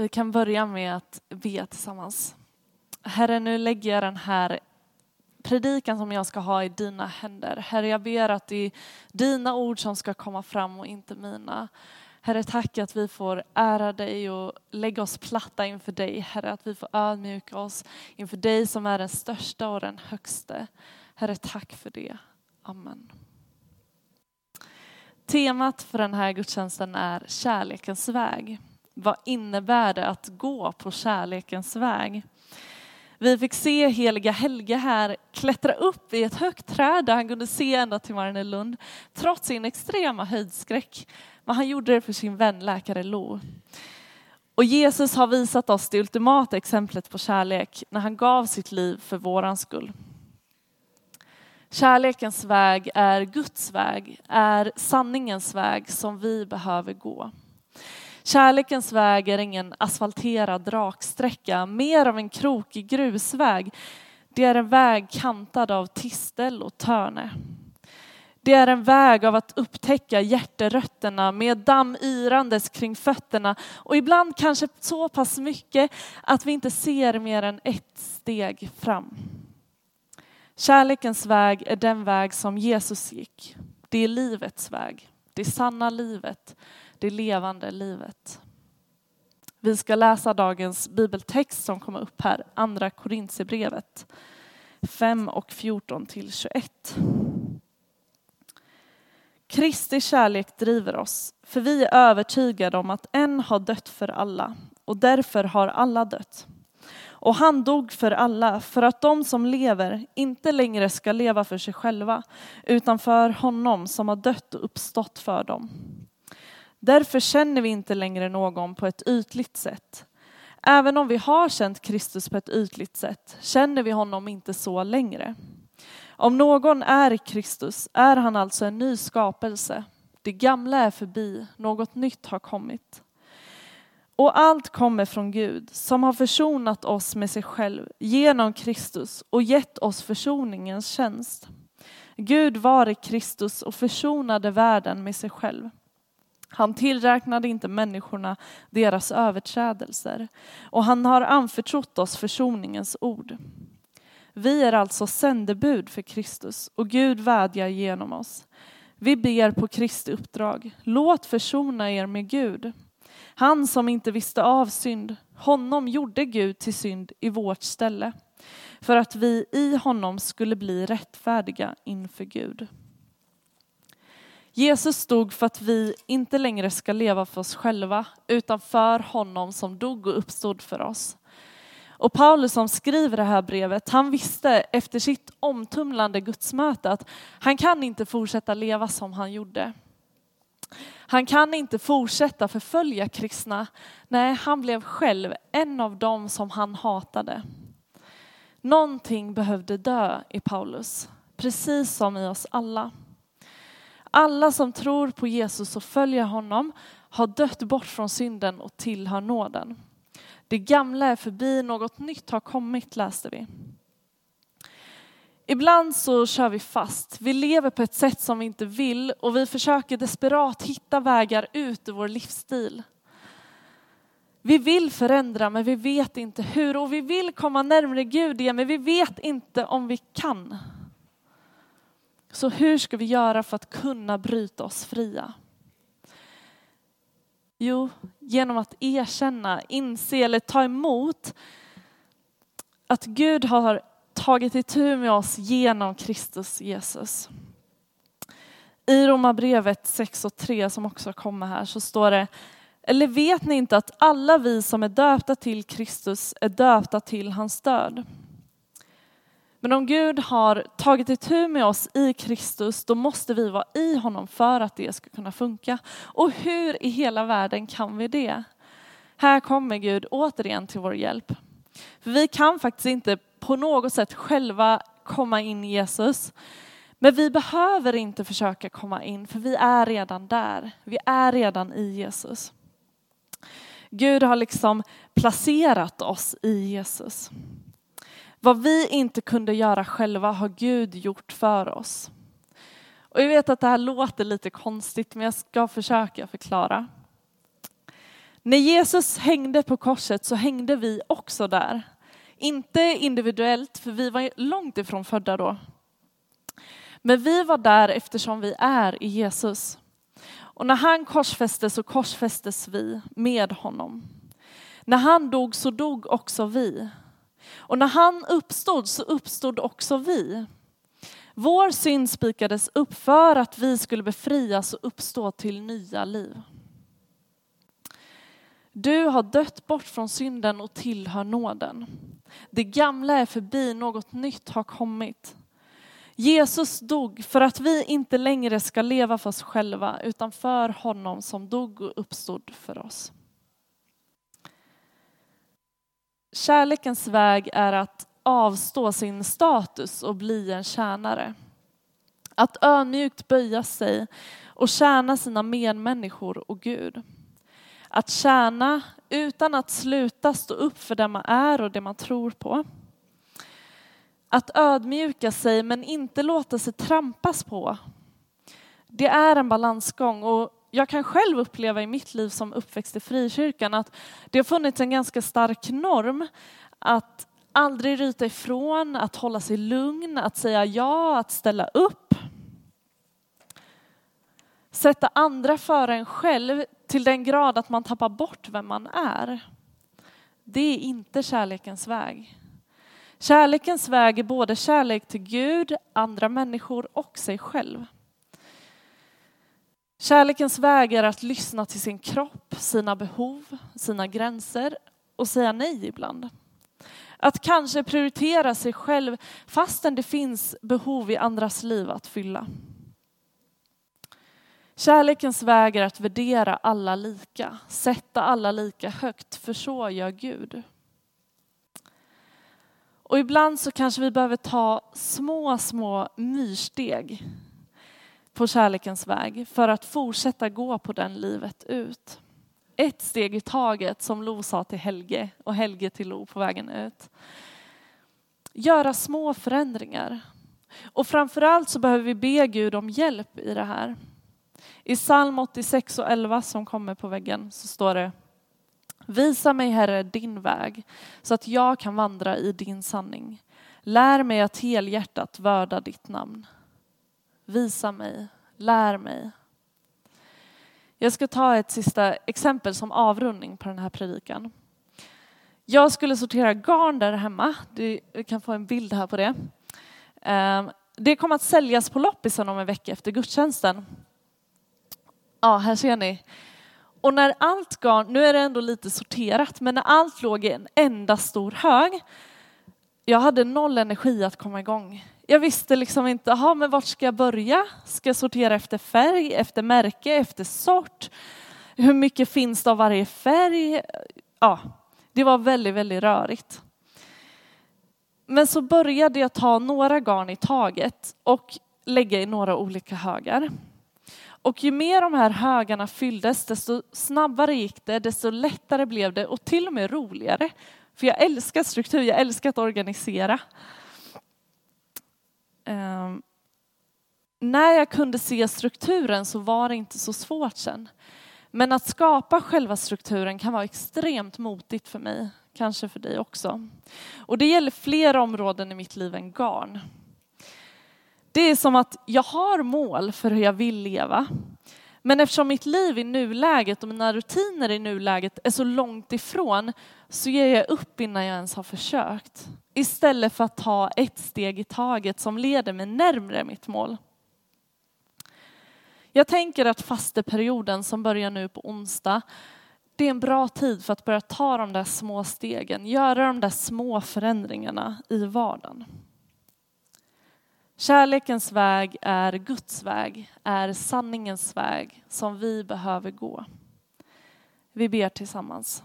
Vi kan börja med att be tillsammans. Herre, nu lägger jag den här predikan som jag ska ha i dina händer. Herre, jag ber att det är dina ord som ska komma fram och inte mina. Herre, tack att vi får ära dig och lägga oss platta inför dig. Herre, att vi får ödmjuka oss inför dig som är den största och den högste. Herre, tack för det. Amen. Temat för den här gudstjänsten är kärlekens väg. Vad innebär det att gå på kärlekens väg? Vi fick se heliga Helge här klättra upp i ett högt träd där han kunde se ända till Mariannelund trots sin extrema höjdskräck. Men han gjorde det för sin vän läkare Lo. Och Jesus har visat oss det ultimata exemplet på kärlek när han gav sitt liv för våran skull. Kärlekens väg är Guds väg, är sanningens väg som vi behöver gå. Kärlekens väg är ingen asfalterad raksträcka, mer av en krokig grusväg. Det är en väg kantad av tistel och törne. Det är en väg av att upptäcka hjärterötterna med damm yrandes kring fötterna och ibland kanske så pass mycket att vi inte ser mer än ett steg fram. Kärlekens väg är den väg som Jesus gick. Det är livets väg, det sanna livet, det levande livet. Vi ska läsa dagens bibeltext som kommer upp här, andra Korintierbrevet 5 och 14 till 21. Kristi kärlek driver oss, för vi är övertygade om att en har dött för alla och därför har alla dött. Och han dog för alla, för att de som lever inte längre ska leva för sig själva, utan för honom som har dött och uppstått för dem. Därför känner vi inte längre någon på ett ytligt sätt. Även om vi har känt Kristus på ett ytligt sätt känner vi honom inte så längre. Om någon är Kristus är han alltså en ny skapelse. Det gamla är förbi, något nytt har kommit. Och allt kommer från Gud som har försonat oss med sig själv genom Kristus och gett oss försoningens tjänst. Gud var i Kristus och försonade världen med sig själv. Han tillräknade inte människorna deras överträdelser och han har anförtrott oss försoningens ord. Vi är alltså sändebud för Kristus och Gud vädjar genom oss. Vi ber på Kristi uppdrag. Låt försona er med Gud. Han som inte visste av synd, honom gjorde Gud till synd i vårt ställe för att vi i honom skulle bli rättfärdiga inför Gud. Jesus stod för att vi inte längre ska leva för oss själva utan för honom som dog och uppstod för oss. Och Paulus som skriver det här brevet, han visste efter sitt omtumlande gudsmöte att han kan inte fortsätta leva som han gjorde. Han kan inte fortsätta förfölja kristna. Nej, han blev själv en av dem som han hatade. Någonting behövde dö i Paulus, precis som i oss alla. Alla som tror på Jesus och följer honom har dött bort från synden och tillhör nåden. Det gamla är förbi, något nytt har kommit läste vi. Ibland så kör vi fast. Vi lever på ett sätt som vi inte vill och vi försöker desperat hitta vägar ut ur vår livsstil. Vi vill förändra men vi vet inte hur och vi vill komma närmare Gud igen men vi vet inte om vi kan. Så hur ska vi göra för att kunna bryta oss fria? Jo, genom att erkänna, inse eller ta emot att Gud har tagit itu med oss genom Kristus Jesus. I Romarbrevet 6 och 3 som också kommer här så står det eller vet ni inte att alla vi som är döpta till Kristus är döpta till hans död? Men om Gud har tagit itu med oss i Kristus, då måste vi vara i honom för att det ska kunna funka. Och hur i hela världen kan vi det? Här kommer Gud återigen till vår hjälp. För vi kan faktiskt inte på något sätt själva komma in i Jesus. Men vi behöver inte försöka komma in, för vi är redan där. Vi är redan i Jesus. Gud har liksom placerat oss i Jesus. Vad vi inte kunde göra själva har Gud gjort för oss. Och jag vet att det här låter lite konstigt men jag ska försöka förklara. När Jesus hängde på korset så hängde vi också där. Inte individuellt, för vi var långt ifrån födda då. Men vi var där eftersom vi är i Jesus. Och när han korsfästes så korsfästes vi med honom. När han dog så dog också vi. Och när han uppstod så uppstod också vi. Vår synd spikades upp för att vi skulle befrias och uppstå till nya liv. Du har dött bort från synden och tillhör nåden. Det gamla är förbi, något nytt har kommit. Jesus dog för att vi inte längre ska leva för oss själva utan för honom som dog och uppstod för oss. Kärlekens väg är att avstå sin status och bli en tjänare. Att ödmjukt böja sig och tjäna sina medmänniskor och Gud. Att tjäna utan att sluta stå upp för det man är och det man tror på. Att ödmjuka sig men inte låta sig trampas på. Det är en balansgång och jag kan själv uppleva i mitt liv som uppväxt i frikyrkan att det har funnits en ganska stark norm att aldrig ryta ifrån, att hålla sig lugn, att säga ja, att ställa upp. Sätta andra före en själv till den grad att man tappar bort vem man är. Det är inte kärlekens väg. Kärlekens väg är både kärlek till Gud, andra människor och sig själv. Kärlekens väg är att lyssna till sin kropp, sina behov, sina gränser och säga nej ibland. Att kanske prioritera sig själv fastän det finns behov i andras liv att fylla. Kärlekens väg är att värdera alla lika, sätta alla lika högt, för så gör Gud. Och ibland så kanske vi behöver ta små, små myrsteg på kärlekens väg för att fortsätta gå på den livet ut. Ett steg i taget som Lo sa till Helge och Helge till Lo på vägen ut. Göra små förändringar. Och framförallt så behöver vi be Gud om hjälp i det här. I psalm 86 och 11 som kommer på väggen så står det Visa mig Herre din väg så att jag kan vandra i din sanning. Lär mig att helhjärtat vörda ditt namn. Visa mig, lär mig. Jag ska ta ett sista exempel som avrundning på den här predikan. Jag skulle sortera garn där hemma. Du kan få en bild här på det. Ehm, det kommer att säljas på loppisen om en vecka efter gudstjänsten. Ja, här ser ni. Och när allt garn, nu är det ändå lite sorterat, men när allt låg i en enda stor hög, jag hade noll energi att komma igång. Jag visste liksom inte, aha, men vart ska jag börja? Ska jag sortera efter färg, efter märke, efter sort? Hur mycket finns det av varje färg? Ja, det var väldigt, väldigt rörigt. Men så började jag ta några garn i taget och lägga i några olika högar. Och ju mer de här högarna fylldes, desto snabbare gick det, desto lättare blev det och till och med roligare. För jag älskar struktur, jag älskar att organisera. Um, när jag kunde se strukturen så var det inte så svårt sen. Men att skapa själva strukturen kan vara extremt motigt för mig, kanske för dig också. Och det gäller flera områden i mitt liv än garn. Det är som att jag har mål för hur jag vill leva. Men eftersom mitt liv i nuläget och mina rutiner i nuläget är så långt ifrån så ger jag upp innan jag ens har försökt. Istället för att ta ett steg i taget som leder mig närmre mitt mål. Jag tänker att fasteperioden som börjar nu på onsdag, det är en bra tid för att börja ta de där små stegen, göra de där små förändringarna i vardagen. Kärlekens väg är Guds väg, är sanningens väg som vi behöver gå. Vi ber tillsammans.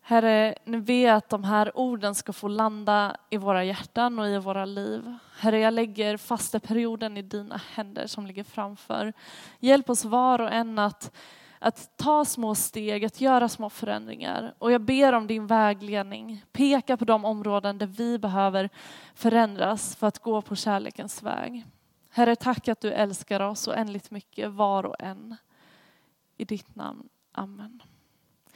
Herre, nu ber jag att de här orden ska få landa i våra hjärtan och i våra liv. Herre, jag lägger fasteperioden i dina händer som ligger framför. Hjälp oss var och en att att ta små steg, att göra små förändringar. Och jag ber om din vägledning. Peka på de områden där vi behöver förändras för att gå på kärlekens väg. Herre, tack att du älskar oss så oändligt mycket, var och en. I ditt namn. Amen.